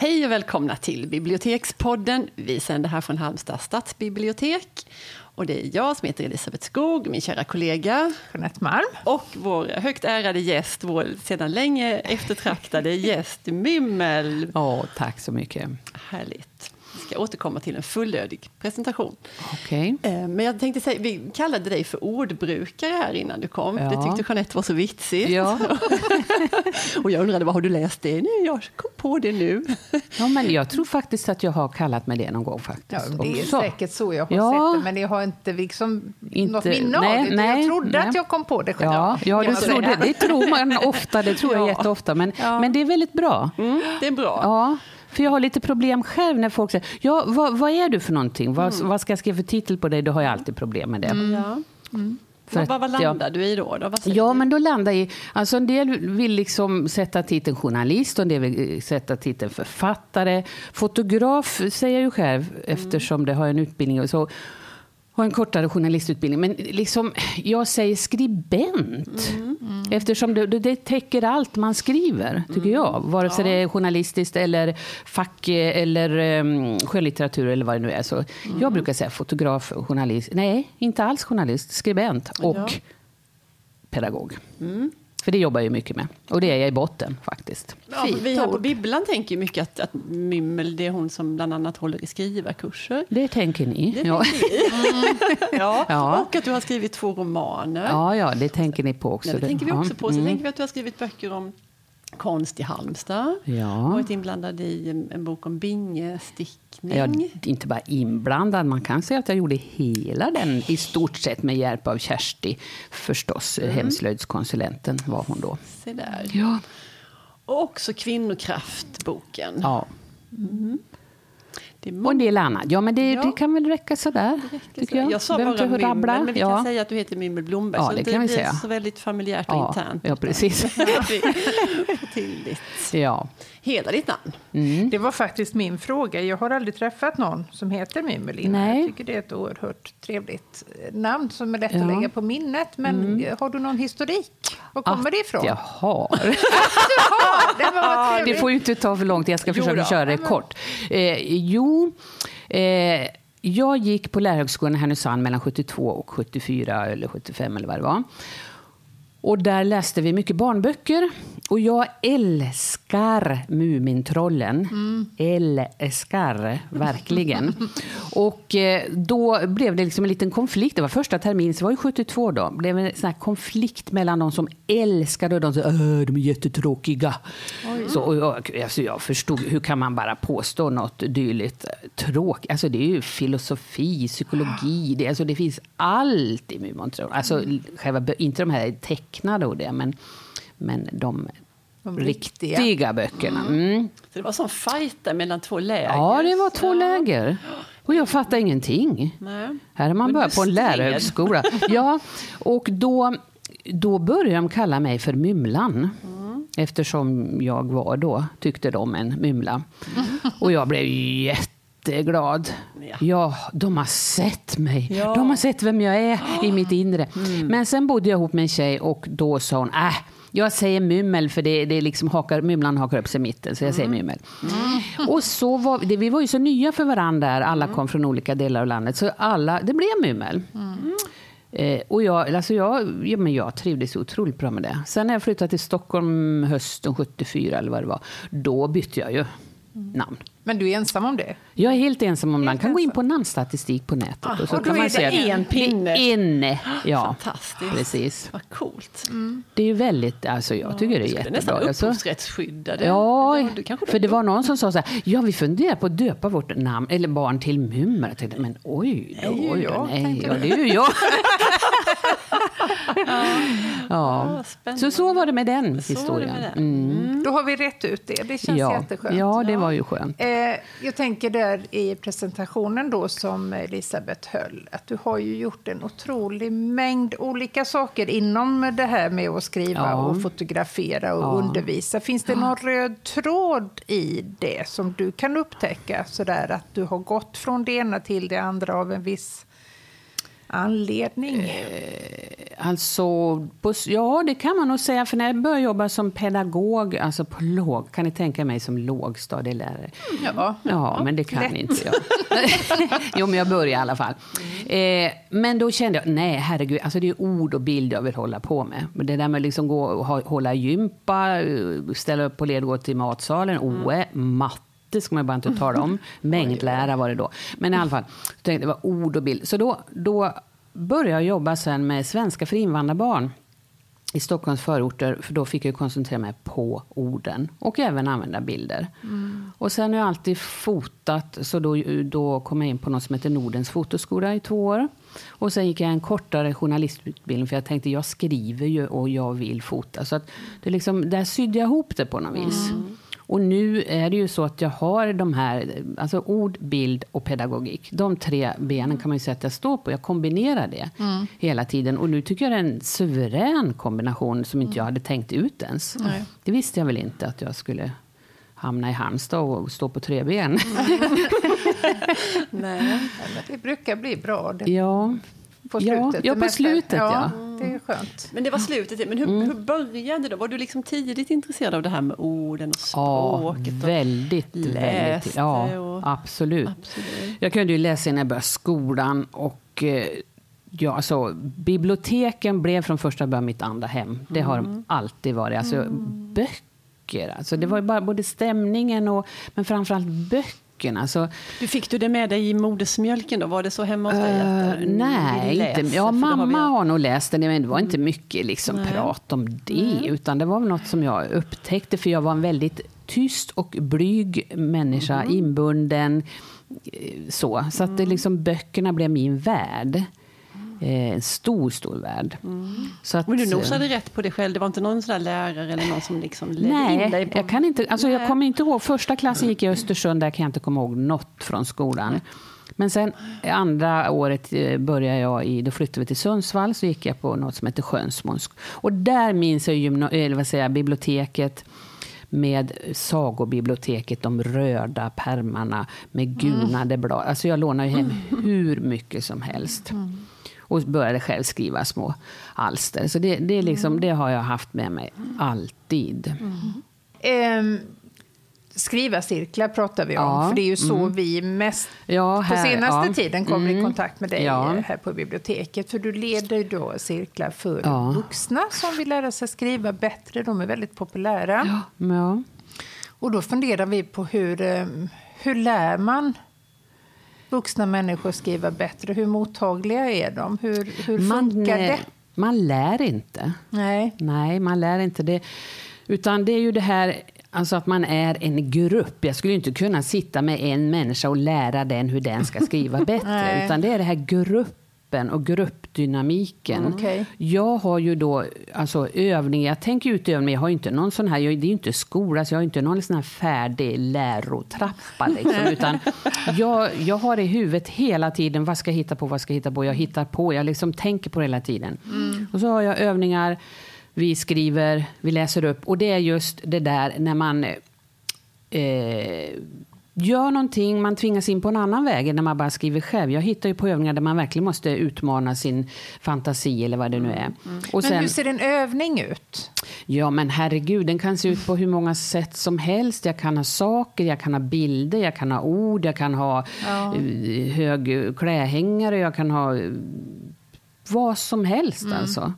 Hej och välkomna till Bibliotekspodden. Vi sänder här från Halmstad stadsbibliotek. Och det är jag som heter Elisabeth Skog, min kära kollega. Jeanette Malm. Och vår högt ärade gäst, vår sedan länge eftertraktade gäst Mymmel. Ja, tack så mycket. Härligt. Ska återkomma till en fullödig presentation. Okay. Eh, men jag tänkte säga, vi kallade dig för ordbrukare här innan du kom. Ja. Det tyckte Jeanette var så vitsigt. Ja. och jag undrade, vad har du läst det? Nej, jag kom på det nu. ja, men jag tror faktiskt att jag har kallat mig det någon gång. faktiskt. Ja, det är också. säkert så jag har ja. sett det, men jag har inte, liksom inte något minne av det. Nej, jag trodde nej. att jag kom på det själv. Ja, ja du tror det, det tror man ofta, det tror jag jätteofta. Men, men det är väldigt bra. Mm, det är bra. Ja. För jag har lite problem själv när folk säger, ja, vad, vad är du för någonting? Mm. Vad, vad, ska jag skriva för titel på dig? Då har jag alltid problem med det. Mm. Ja. Mm. För vad, vad landar ja, du i då? då ja, men då landar jag i... Alltså en del vill liksom sätta titeln journalist och en del vill sätta titeln författare. Fotograf säger jag ju själv, mm. eftersom det har en utbildning. Och så och en kortare journalistutbildning. Men liksom, jag säger skribent. Mm, mm. Eftersom det, det täcker allt man skriver, tycker mm. jag. Vare sig ja. det är journalistiskt eller fack eller um, skönlitteratur eller vad det nu är. Så Jag mm. brukar säga fotograf, journalist. Nej, inte alls journalist. Skribent och ja. pedagog. För det jobbar jag ju mycket med. Och det är jag i botten faktiskt. Ja, vi här på Bibblan tänker mycket att, att Mymmel, det är hon som bland annat håller i skrivarkurser. Det tänker ni. Det ja. Mm. ja. ja. Och att du har skrivit två romaner. Ja, ja det tänker ni på också. Ja, det tänker vi också på. Så mm. tänker vi att du har skrivit böcker om konst i Halmstad. Ja. Varit inblandad i en, bok om bingestickning. Ja, inte bara inblandad, man kan säga att jag gjorde hela den i stort sett med hjälp av Kersti, förstås. Mm. Hemslöjdskonsulenten var hon då. Se där. Ja. Och också Kvinnokraftboken. Ja. Mm. Och en del annat. Ja, men det, ja. det kan väl räcka sådär. Tycker jag. jag sa bara Mymmel, rabbla. men vi kan säga att du heter Mymmel Blomberg. Ja, så det, det kan vi blir säga. så väldigt familjärt och ja, internt. Ja, precis. till ditt. Ja. Hela ditt namn. Mm. Det var faktiskt min fråga. Jag har aldrig träffat någon som heter Mymmel innan. Jag tycker det är ett oerhört trevligt eh, namn som är lätt ja. att lägga på minnet. Men mm. har du någon historik? Var kommer att det ifrån? jag har. det, var det får ju inte ta för lång tid. Jag ska försöka köra det kort. Eh, jo... Eh, jag gick på Lärarhögskolan i Härnösand mellan 72 och 74 eller 75 eller vad det var. Och där läste vi mycket barnböcker. Och jag älskar Mumintrollen. Mm. Älskar, verkligen. och eh, då blev det liksom en liten konflikt. Det var första terminen, så var ju 72 då. Det blev en sån konflikt mellan de som älskade och de som sa de är jättetråkiga. Så, och jag, alltså jag förstod, hur kan man bara påstå något dylikt? Tråkigt. Alltså det är ju filosofi, psykologi, det, alltså det finns allt i Mumintrollen. Alltså, själva, inte de här tecknade och det, men, men de de riktiga, riktiga böckerna. Mm. Mm. Så det var som fight mellan två läger? Ja, det var två ja. läger. Och jag fattade ingenting. Nej. Här är man bara på en lärarhögskola. ja, och då, då började de kalla mig för Mymlan. Mm. Eftersom jag var då, tyckte de, en mymla. Och jag blev jätteglad. Ja. ja, de har sett mig. Ja. De har sett vem jag är i mitt inre. Mm. Men sen bodde jag ihop med en tjej och då sa hon, äh, jag säger mymmel för det, det liksom hakar, mymlan hakar upp sig i mitten, så jag säger mm. mymmel. Mm. Och så var, det, vi var ju så nya för varandra där, alla kom från olika delar av landet, så alla, det blev mymmel. Mm. Eh, och jag, alltså jag, ja, men jag trivdes otroligt bra med det. Sen när jag flyttade till Stockholm hösten 74, eller vad det var, då bytte jag ju namn. Men du är ensam om det? Jag är helt ensam om det. Man kan gå in på namnstatistik på nätet. Ah, och så och kan man se det en pinne? Inne, ja. Fantastiskt. Precis. Vad coolt. Mm. Det är ju väldigt, alltså jag tycker det är jättebra. nästan alltså, upphovsrättsskyddade. Ja, det, för det var någon som sa så här, ja vi funderar på att döpa vårt namn, eller barn till Mummer. Jag tänkte, men oj, då, oj, oj, jag, nej, ja, det är ju jag. ja. ja. Så så var det med den så historien. Med den. Mm. Mm. Då har vi rätt ut det. Det känns ja. jätteskönt. Ja, det var ju skönt. Eh, jag tänker där i presentationen då som Elisabeth höll, att du har ju gjort en otrolig mängd olika saker inom det här med att skriva ja. och fotografera och ja. undervisa. Finns det någon röd tråd i det som du kan upptäcka? Sådär att du har gått från det ena till det andra av en viss anledning? Eh, alltså, ja, det kan man nog säga. För när jag började jobba som pedagog, alltså på låg, kan ni tänka mig som lågstadielärare? Ja, ja men det kan lätt. inte jag. jo, men jag började i alla fall. Eh, men då kände jag, nej herregud, alltså det är ord och bild jag vill hålla på med. Det där med liksom gå hålla gympa, ställa upp på led, gå till matsalen, mm. OE, matte det ska man bara inte tala om. Mängdlära var det då. Men i alla fall, det var ord och bild. Så då, då började jag jobba sen med svenska för invandrarbarn i Stockholms förorter, för då fick jag koncentrera mig på orden och även använda bilder. Mm. Och sen har jag alltid fotat, så då, då kom jag in på något som heter Nordens fotoskola i två år. Och sen gick jag en kortare journalistutbildning, för jag tänkte jag skriver ju och jag vill fota. Så att det liksom, där sydde jag ihop det på något vis. Mm. Och nu är det ju så att jag har de här, alltså ord, bild och pedagogik. De tre benen kan man ju säga att jag står på. Jag kombinerar det mm. hela tiden. Och nu tycker jag det är en suverän kombination som inte jag hade tänkt ut ens. Nej. Det visste jag väl inte att jag skulle hamna i Halmstad och stå på tre ben. Nej, det brukar bli bra. Det. Ja. På slutet? Ja, på slutet ja. ja. Det är skönt. Men det var slutet. Men hur, mm. hur började det? Var du liksom tidigt intresserad av det här med orden och språket? Ja, väldigt. Och väldigt ja, och... Absolut. absolut. Jag kunde ju läsa när jag började skolan. Och, eh, ja, alltså, biblioteken blev från första början mitt andra hem. Det har mm. de alltid varit. Alltså, mm. Böcker. Alltså, det var ju bara både stämningen och men framförallt böcker böckerna. Så, du fick du det med dig i modersmjölken då? Var det så hemma hos dig? Uh, nej, inte, ja, mamma har, vi... har nog läst det, men det var inte mycket liksom, prat om det. Nej. Utan det var något som jag upptäckte, för jag var en väldigt tyst och blyg människa, mm. inbunden. Eh, så, så att det mm. liksom, böckerna blev min värld. Eh, en stor, stor värld. Mm. Så att, Men du nosade rätt på det själv? Det var inte någon sån lärare eller någon som liksom ledde nej, in dig? På... Jag, kan inte, alltså jag kommer inte ihåg. Första klassen gick i Östersund, där kan jag inte komma ihåg något från skolan. Men sen andra året eh, började jag i, då flyttade vi till Sundsvall, så gick jag på något som heter Skönsmåns. Och där minns jag gymna, eller vad säger, biblioteket med sagobiblioteket, de röda permarna med gulnade mm. blad. Alltså jag lånar ju hem hur mycket som helst. Mm och började själv skriva små alster. Så det, det, är liksom, mm. det har jag haft med mig alltid. Mm. Um skriva cirklar pratar vi om, ja, för det är ju så mm. vi mest ja, här, på senaste ja. tiden kommer mm. i kontakt med dig här på biblioteket. För du leder då cirklar för vuxna som vill lära sig skriva bättre. De är väldigt populära. Och då funderar vi på hur, ehm, hur lär man vuxna människor skriva bättre? Hur mottagliga är de? Hur, hur man, funkar det? Man lär inte. Nej. Nej, man lär inte det. Utan det är ju det här Alltså att man är en grupp. Jag skulle inte kunna sitta med en människa och lära den hur den ska skriva bättre. utan det är det här grupp gruppen och gruppdynamiken. Mm. Okay. Jag har ju då alltså, övningar, jag tänker ut övningar, jag har inte någon sån här, jag, det är ju inte skola, så jag har inte någon sån här färdig lärotrappa. Liksom, utan jag, jag har i huvudet hela tiden, vad ska jag hitta på, vad ska jag hitta på? Jag hittar på, jag liksom tänker på det hela tiden. Mm. Och så har jag övningar, vi skriver, vi läser upp. Och det är just det där när man eh, gör någonting, man tvingas in på en annan väg när man bara skriver själv. Jag hittar ju på övningar där man verkligen måste utmana sin fantasi eller vad det nu är. Mm. mm. Men hur ser en övning ut? Ja, men herregud, den kan se ut på hur många sätt som helst. Jag kan ha saker, jag kan ha bilder, jag kan ha ord, jag kan ha ja. Eh, hög klädhängare, jag kan ha eh, vad som helst mm. alltså.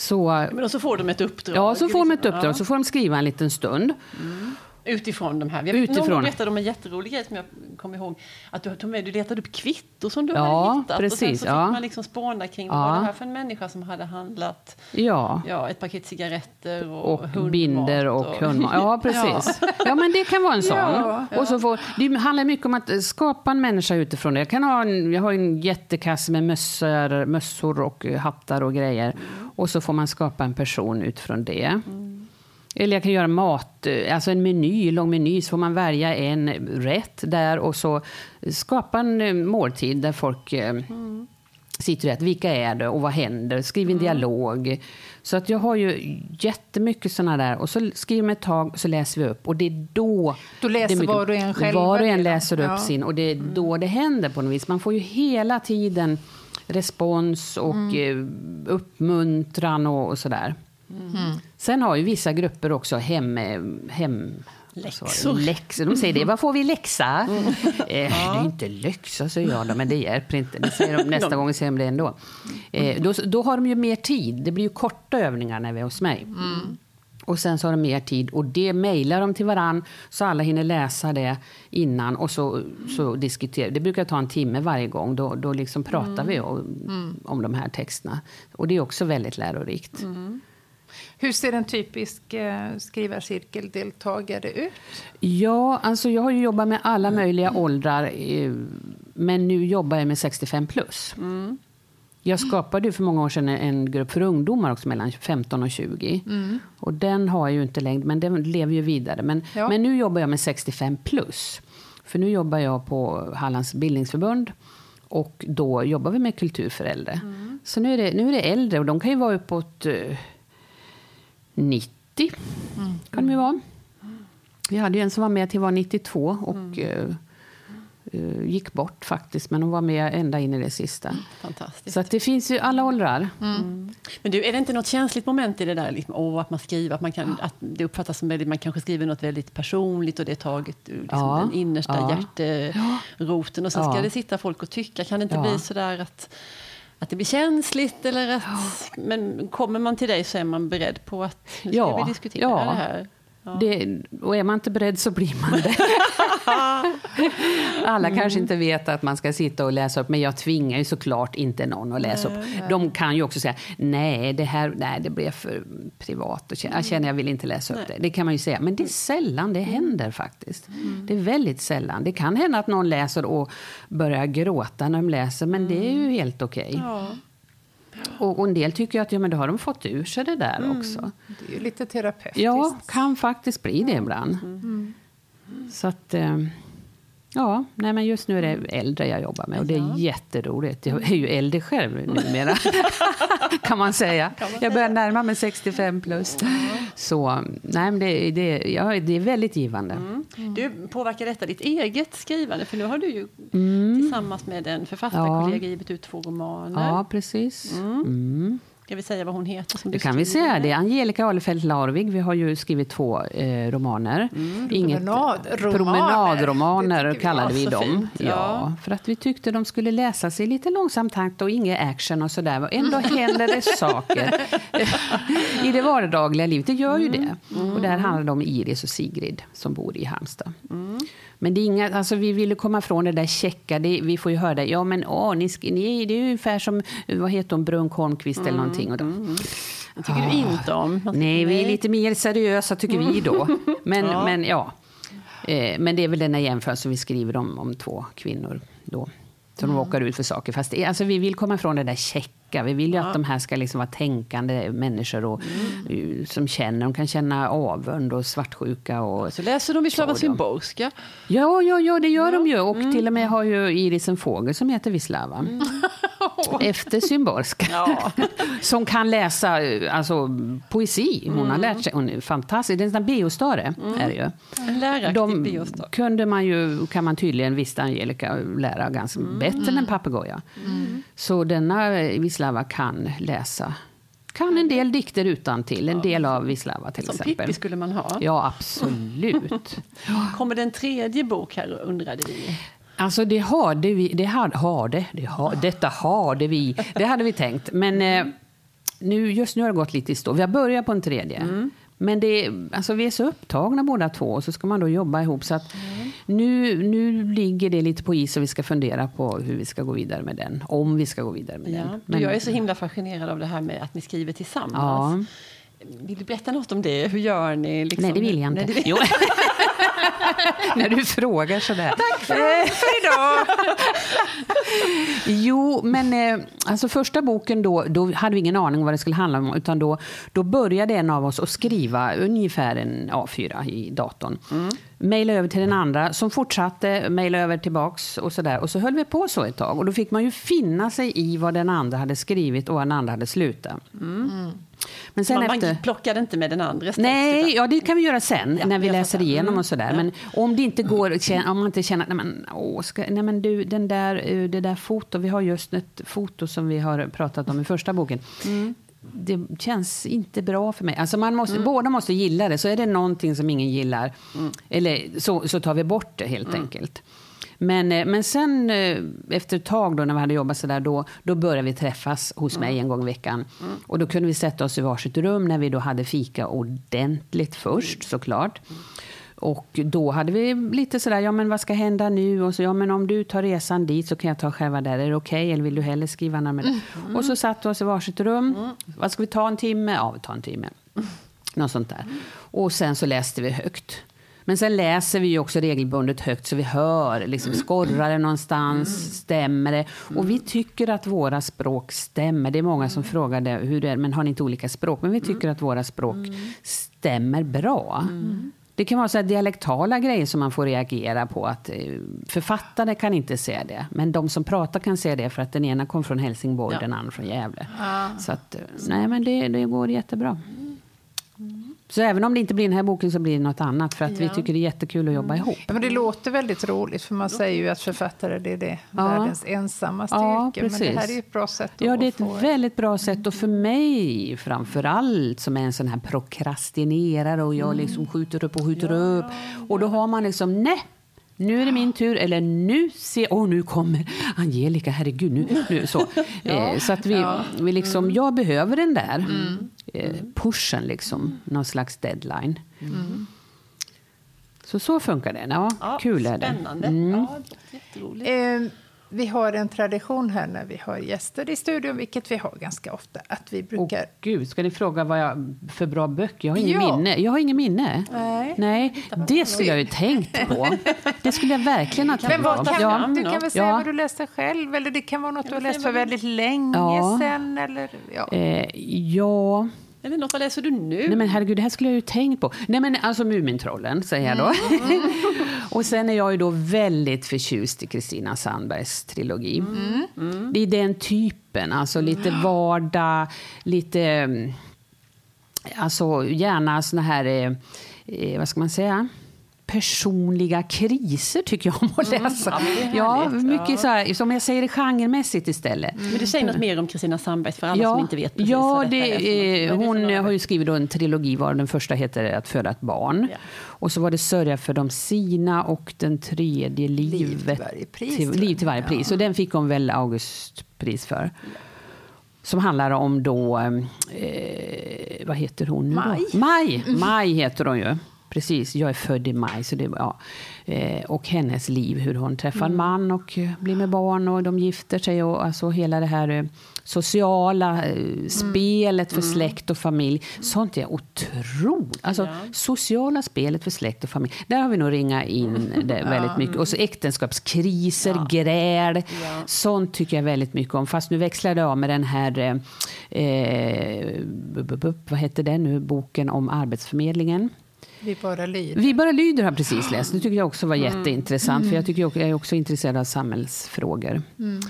Så, men så får de ett uppdrag? Ja, så får de ett uppdrag. Ja. Så får de skriva en liten stund. Mm. Utifrån de här. Jag Utifrån. Någon berättade om en jätterolig grej som jag kommer ihåg. Att du tog med, du letade upp kvitto som du ja, hade hittat. Precis, och sen så ja. fick man liksom spåna kring ja. vad var det här för en människa som hade handlat ja. Ja, ett paket cigaretter och, och hundmat. binder och, och hundmat. Ja, precis. Ja. ja. men det kan vara en sån. Ja, och så får, det handlar mycket om att skapa en människa utifrån det. Jag, kan ha en, jag har en jättekasse med mössor, mössor och hattar och grejer. Mm. Och så får man skapa en person utifrån det. Mm. Eller jag kan göra mat, alltså en meny, lång meny, så får man välja en rätt där och så skapa en eh, måltid där folk mm. sitter rätt. Vilka är det och vad händer? Skriv en mm. dialog. Så att jag har ju jättemycket sådana där. Och så skriver man ett tag så läser vi upp. Och det är då... Då läser mycket, var och en själv? Var och en läser upp ja. sin. Och det är då det händer på något vis. Man får ju hela tiden respons och mm. uppmuntran och, och sådär. Mm. Sen har ju vissa grupper också hem, hem Läxor. läxor. De säger det. Vad får vi läxa? Mm. Eh, Det är inte läxa, säger jag då, men det hjälper inte. Det säger de nästa gång säger de det ändå. Eh, då, då har de ju mer tid. Det blir ju korta övningar när vi är hos mig. Mm. Och sen så har de mer tid och det mejlar de till varann så alla hinner läsa det innan och så, så diskuterar Det brukar ta en timme varje gång. Då, då liksom pratar mm. vi om, mm. om de här texterna. Och det är också väldigt lärorikt. Mm. Hur ser en typisk eh, skrivarcirkeldeltagare ut? Ja, alltså jag har ju jobbat med alla möjliga åldrar. Eh, men nu jobbar jag med 65 plus. Mm. Jag skapade för många år sedan en grupp för ungdomar också mellan 15 och 20. Mm. Och den har jag ju inte längre, men den lever ju vidare. Men, ja. men nu jobbar jag med 65 plus. För nu jobbar jag på Hallands bildningsförbund. Och då jobbar vi med kultur för äldre. Mm. Så nu är, det, nu är det äldre och de kan ju vara uppåt 90. Mm. kan de ju vara. Vi hade ju en som var med till var 92 och mm. uh, gick bort faktiskt. Men hon var med ända in i det sista. Fantastiskt. Så det finns ju alla åldrar. Mm. mm. Men du, är det inte något känsligt moment i det där? Liksom, oh, att man skriver, att, man kan, att det uppfattas som väldigt, man kanske skriver något väldigt personligt och det är taget ur liksom, ja. den innersta ja. hjärteroten. Och sen ska det sitta folk och tycka. Kan det inte bli så där att att det blir känsligt. Eller att. Men kommer man till dig så är man beredd på att nu ska ja, vi diskutera ja. det här. Ja. Det, och är man inte beredd så blir man det. Alla mm. kanske inte vet att man ska sitta och läsa upp, men jag tvingar ju såklart inte någon att läsa upp. De kan ju också säga, nej, det här nej, det blev för privat. Och känner, jag känner jag vill inte läsa upp nej. det. Det kan man ju säga, men det är sällan det händer faktiskt. Mm. Det är väldigt sällan. Det kan hända att någon läser och börjar gråta när de läser, men det är ju mm. helt okej. Okay. Ja. Och, och, en del tycker att ja, men då har de fått ur sig det där mm. också. Det är ju lite terapeutiskt. Ja, kan faktiskt bli det ibland. Mm. Så att... Eh, Ja, nej men just nu är det äldre jag jobbar med och det är jätteroligt. Jag är ju äldre själv numera, kan man säga. Jag börjar närma mig 65 plus. Så nej, men det, det, ja, det är väldigt givande. Mm. Du, påverkar detta ditt eget skrivande? För nu har du ju mm. tillsammans med en författarkollega ja. givit ut två romaner. Ja, precis. Mm. mm. Ska vi säga vad hon heter? Som det kan vi säga. Det är Angelica Alefelt Larvig. Vi har ju skrivit två eh, romaner. Mm. Inget, Promenadromaner. Promenadromaner kallade vi dem. Ja. ja. för att vi tyckte de skulle läsas i lite långsam takt och ingen action och sådär. Ändå händer det saker i det vardagliga livet. Det gör ju det. Mm. Och där handlar det om Iris och Sigrid som bor i Halmstad. Mm. Men det är inga, alltså vi ville komma ifrån det där checka. Det, vi får ju höra det. Ja, men åh, ni, ni, det är ungefär som vad heter hon, Brunk Holmqvist eller någonting. Och då, mm. Det tycker ah, du inte om? Nej, vi är lite mer seriösa tycker vi då. Men ja. Men, ja. Eh, men det är väl den här jämförelsen vi skriver om, om två kvinnor då. Som mm. råkar ut för saker. Fast det, alltså, vi vill komma ifrån det där checka. Vi vill ju ja. att de här ska liksom vara tänkande människor och, mm. som känner. De kan känna avund och svartsjuka. Och så läser de Wisława Szymborska. Ja, ja, ja, det gör ja. de ju. Och mm. till och med har ju Iris en fågel som heter Wisława. Mm. Efter Szymborska. Ja. som kan läsa alltså, poesi. Hon har mm. lärt sig. Hon är fantastisk. Det är en biostare. Mm. Är det ju. En de biostare. kunde man ju, kan man tydligen, visste Angelica, lära ganska mm. bättre än en papegoja. Mm. Så denna Wislava kan läsa kan en del dikter utan till en del av Wislava till Som exempel. Pippi skulle man ha. Ja, absolut. Kommer det en tredje bok här undrade vi? Alltså det hade vi, det hade, hade, det hade, detta hade vi, det hade vi tänkt. Men eh, nu, just nu har det gått lite i stå. Vi har börjat på en tredje. Mm. Men det, alltså vi är så upptagna båda två och så ska man då jobba ihop. Så att mm. nu, nu ligger det lite på is och vi ska fundera på hur vi ska gå vidare med den. Om vi ska gå vidare med ja. den. Men, jag är så himla fascinerad av det här med att ni skriver tillsammans. Ja. Vill du berätta något om det? Hur gör ni? Liksom? Nej, det vill jag inte. Nej, När du frågar sådär. Tack för, för idag! jo, men eh, alltså första boken då, då hade vi ingen aning om vad det skulle handla om. Utan då, då började en av oss att skriva ungefär en A4 i datorn. Mm. Mejla över till den andra som fortsatte mejla över tillbaks och sådär. Och så höll vi på så ett tag. Och då fick man ju finna sig i vad den andra hade skrivit och vad den andra hade slutat. Mm. Men sen man, efter... man plockade inte med den andra Nej, ja, det kan vi göra sen ja, när vi läser igenom mm. och sådär. Men om det inte går, om man inte känner att nej, men, åh, ska, nej, men du, den där, eh, det där foto, vi har just ett foto som vi har pratat om i första boken. Mm det känns inte bra för mig. Alltså man måste, mm. Båda måste gilla det. Så är det någonting som ingen gillar, mm. eller så, så tar vi bort det helt mm. enkelt. Men, eh, men sen eh, efter ett tag då när vi hade jobbat så där, då, då började vi träffas hos mig mm. en gång i veckan. Mm. Och då kunde vi sätta oss i varsitt rum när vi då hade fika ordentligt först såklart. Och då hade vi lite sådär, ja men vad ska hända nu? Och så, ja men om du tar resan dit så kan jag ta själva där. Är det okej? Okay? Eller vill du hellre skriva namnet? Mm. Och så satt vi oss i varsitt rum. Mm. Vad ska vi ta en timme? Ja, vi tar en timme. Något sånt där. Och sen så läste vi högt. Men sen läser vi ju också regelbundet högt så vi hör, liksom, skorrar det någonstans, stämmer det? Och vi tycker att våra språk stämmer. Det är många som frågade hur det är, men har ni inte olika språk? Men vi tycker att våra språk stämmer bra. Det kan vara så dialektala grejer som man får reagera på. Att eh, författare kan inte se det, men de som pratar kan se det för att den ena kom från Helsingborg, ja. den andra från Gävle. Ja. Så att, eh, nej men det, det går jättebra. Så även om det inte blir den här boken så blir det något annat för att ja. vi tycker det är jättekul att jobba mm. ihop. Ja, men det låter väldigt roligt för man säger ju att författare det är det ja. världens ensamma styrka. Ja, men det här är ett bra sätt Ja, det är ett få... väldigt bra sätt och för mig framför allt som är en sån här prokrastinerare och jag mm. liksom skjuter upp och skjuter ja, upp. Och då har man liksom, nej nu är det min tur, eller nu ser... Åh, oh, nu kommer Angelica, herregud. Nu, nu, så ja. eh, så att vi, ja. vi liksom, mm. jag behöver den där mm. eh, pushen, liksom, någon slags deadline. Mm. Så så funkar det. Ja, ja kul är det. Spännande. Mm. Ja, jätteroligt. Eh, vi har en tradition här när vi har gäster i studion, vilket vi har ganska ofta. Att vi brukar... Åh, Gud, ska ni fråga vad jag för bra böcker? Jag har ingen ja. minne. Jag har ingen minne. Nej. Nej, det skulle jag ju tänkt på. Det skulle jag verkligen ha tänkt på. Kan, ja. Du kan väl säga ja. vad du läste själv? Eller det kan vara något du har läst för väldigt länge ja. sedan? Eller, ja. Eh, ja. Eller något, vad läser du nu? Nej men herregud, det här skulle jag ju tänkt på. Nej men alltså Mumintrollen, säger jag då. Mm. och sen är jag ju då väldigt förtjust i Kristina Sandbergs trilogi. Mm. Mm. Det är den typen, alltså lite vardag, lite... Mm, alltså gärna såna här, eh, eh, vad ska man säga? Personliga kriser tycker jag om att mm. läsa. Mm, ja, mycket ja. så här, som jag säger genremässigt istället. Mm. Men du säger något mer om Kristina Sandberg för alla ja, som inte vet precis Ja, det, är, hon det har ju skrivit en trilogi var den första heter Att föda ett barn. Ja. Och så var det Sörja för de sina och den tredje Livet liv till varje pris. Till, liv till varje pris. Och den fick hon väl Augustpris för. Som handlar om då, eh, vad heter hon nu Maj. Maj. Maj heter hon ju. Precis, jag är född i maj. Så det, ja. Eh, och hennes liv, hur hon träffar en mm. man och eh, blir med barn och de gifter sig. Och alltså hela det här eh, sociala mm. spelet för mm. släkt och familj. Sånt är otroligt. Alltså, ja. Sociala spelet för släkt och familj. Där har vi nog ringat in det väldigt mycket. Och så äktenskapskriser, ja. gräl. Ja. Sånt tycker jag väldigt mycket om. Fast nu växlar det av med den här, eh, vad heter det nu, boken om Arbetsförmedlingen. Vi bara lyder. Vi bara lyder har precis läst. Det tycker jag också var mm. jätteintressant. För jag, tycker jag är också intresserad av samhällsfrågor. Mm.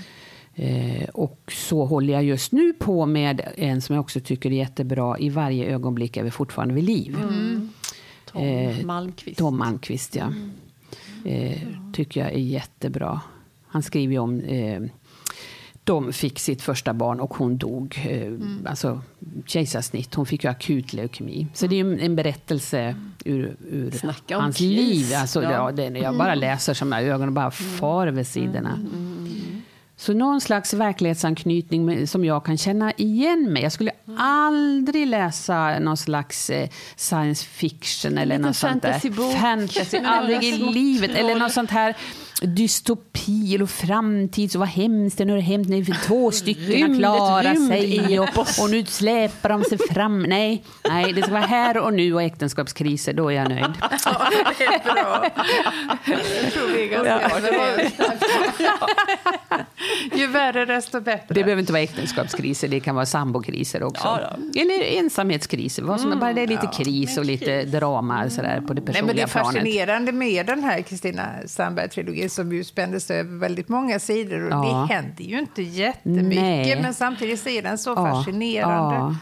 Eh, och så håller jag just nu på med en som jag också tycker är jättebra. I varje ögonblick är vi fortfarande vid liv. Mm. Tom eh, Malmqvist. Tom Malmqvist, ja. Mm. Eh, tycker jag är jättebra. Han skriver ju om eh, de fick sitt första barn och hon dog. Eh, mm. Alltså kejsarsnitt. Hon fick ju akut leukemi. Så det är en berättelse ur, ur hans kris. liv. Alltså, ja. Ja, det, jag bara mm. läser som ögonen bara mm. far över sidorna. Mm. mm. Så någon slags verklighetsanknytning som jag kan känna igen mig. Jag skulle aldrig läsa någon slags eh, science fiction eller något sånt där. Fantasy, aldrig i livet. Eller något sånt här dystopi eller framtid. Så vad hemskt det nu är hänt när två stycken har klarat sig och, och nu släpar de sig fram. Nej, nej, det ska vara här och nu och äktenskapskriser. Då är jag nöjd. Ja, det är bra. Jag tror vi är ganska ja. Ju värre desto bättre. Det behöver inte vara äktenskapskriser, det kan vara sambokriser också. Ja, Eller ensamhetskriser, vad som mm, bara det är lite ja, kris och lite drama sådär, på det personliga Nej, men Det är planet. fascinerande med den här Kristina Sandberg-trilogin som ju spände sig över väldigt många sidor. Och ja. Det händer ju inte jättemycket, Nej. men samtidigt är den så fascinerande.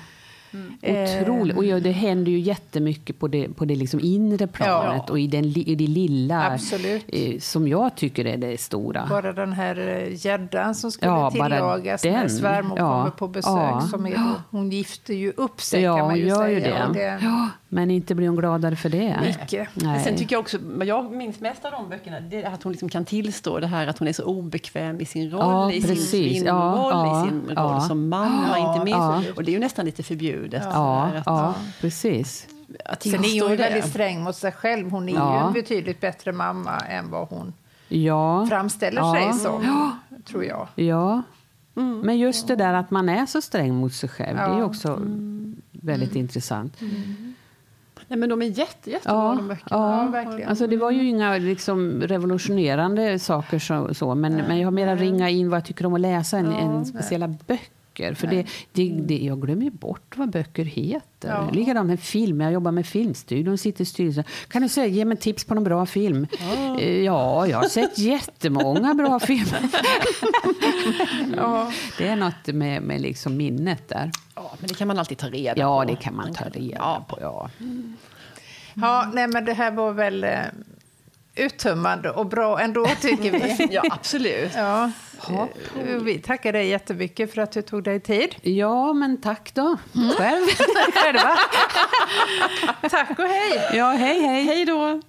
Mm. Otroligt. Och ja, det händer ju jättemycket på det, på det liksom inre planet ja. och i, den, i det lilla Absolut. Eh, som jag tycker är det stora. Bara den här eh, gäddan som skulle ja, tillagas när svärmor ja. kommer på besök. Som är, hon gifter ju upp sig kan man ju gör säga. Ju det. det. Ja, men inte blir hon gladare för det. Mycket. Nej. Sen tycker jag också, jag minns mest av de böckerna, det är att hon liksom kan tillstå det här att hon är så obekväm i sin roll, i sin kvinnoroll, i sin roll som mamma, inte minst. Och det är ju nästan lite förbjudet. Ja, att, ja precis. Att Sen är hon ju väldigt sträng mot sig själv. Hon är ja. ju en betydligt bättre mamma än vad hon ja. framställer ja. sig som, ja. tror jag. Ja, mm. men just det där att man är så sträng mot sig själv, det är också mm. väldigt mm. intressant. Mm. Nej, men de är jätte, jättebra ja, de böckerna. Ja, ja, verkligen. Alltså, det var ju inga liksom, revolutionerande saker så, så men, men jag har mera ringa in vad jag tycker om att läsa än, än speciella böcker böcker. För det, det, det, jag glömmer ju bort vad böcker heter. Ja. Likadant med film. Jag jobbar med Filmstudion sitter i styrelsen. Kan du säga, ge mig tips på någon bra film? Ja, ja jag har sett jättemånga bra filmer. ja. Det är något med, med liksom minnet där. Ja, men det kan man alltid ta reda på. Ja, det kan man ta reda på. Ja. Ja, nej, men det här var väl eh, uttömmande och bra ändå, tycker vi. ja, absolut. Ja. Ja, vi tackar dig jättemycket för att du tog dig tid. Ja, men tack då. Mm. Själv. Själva. tack och hej. Ja, hej, hej. Hej då.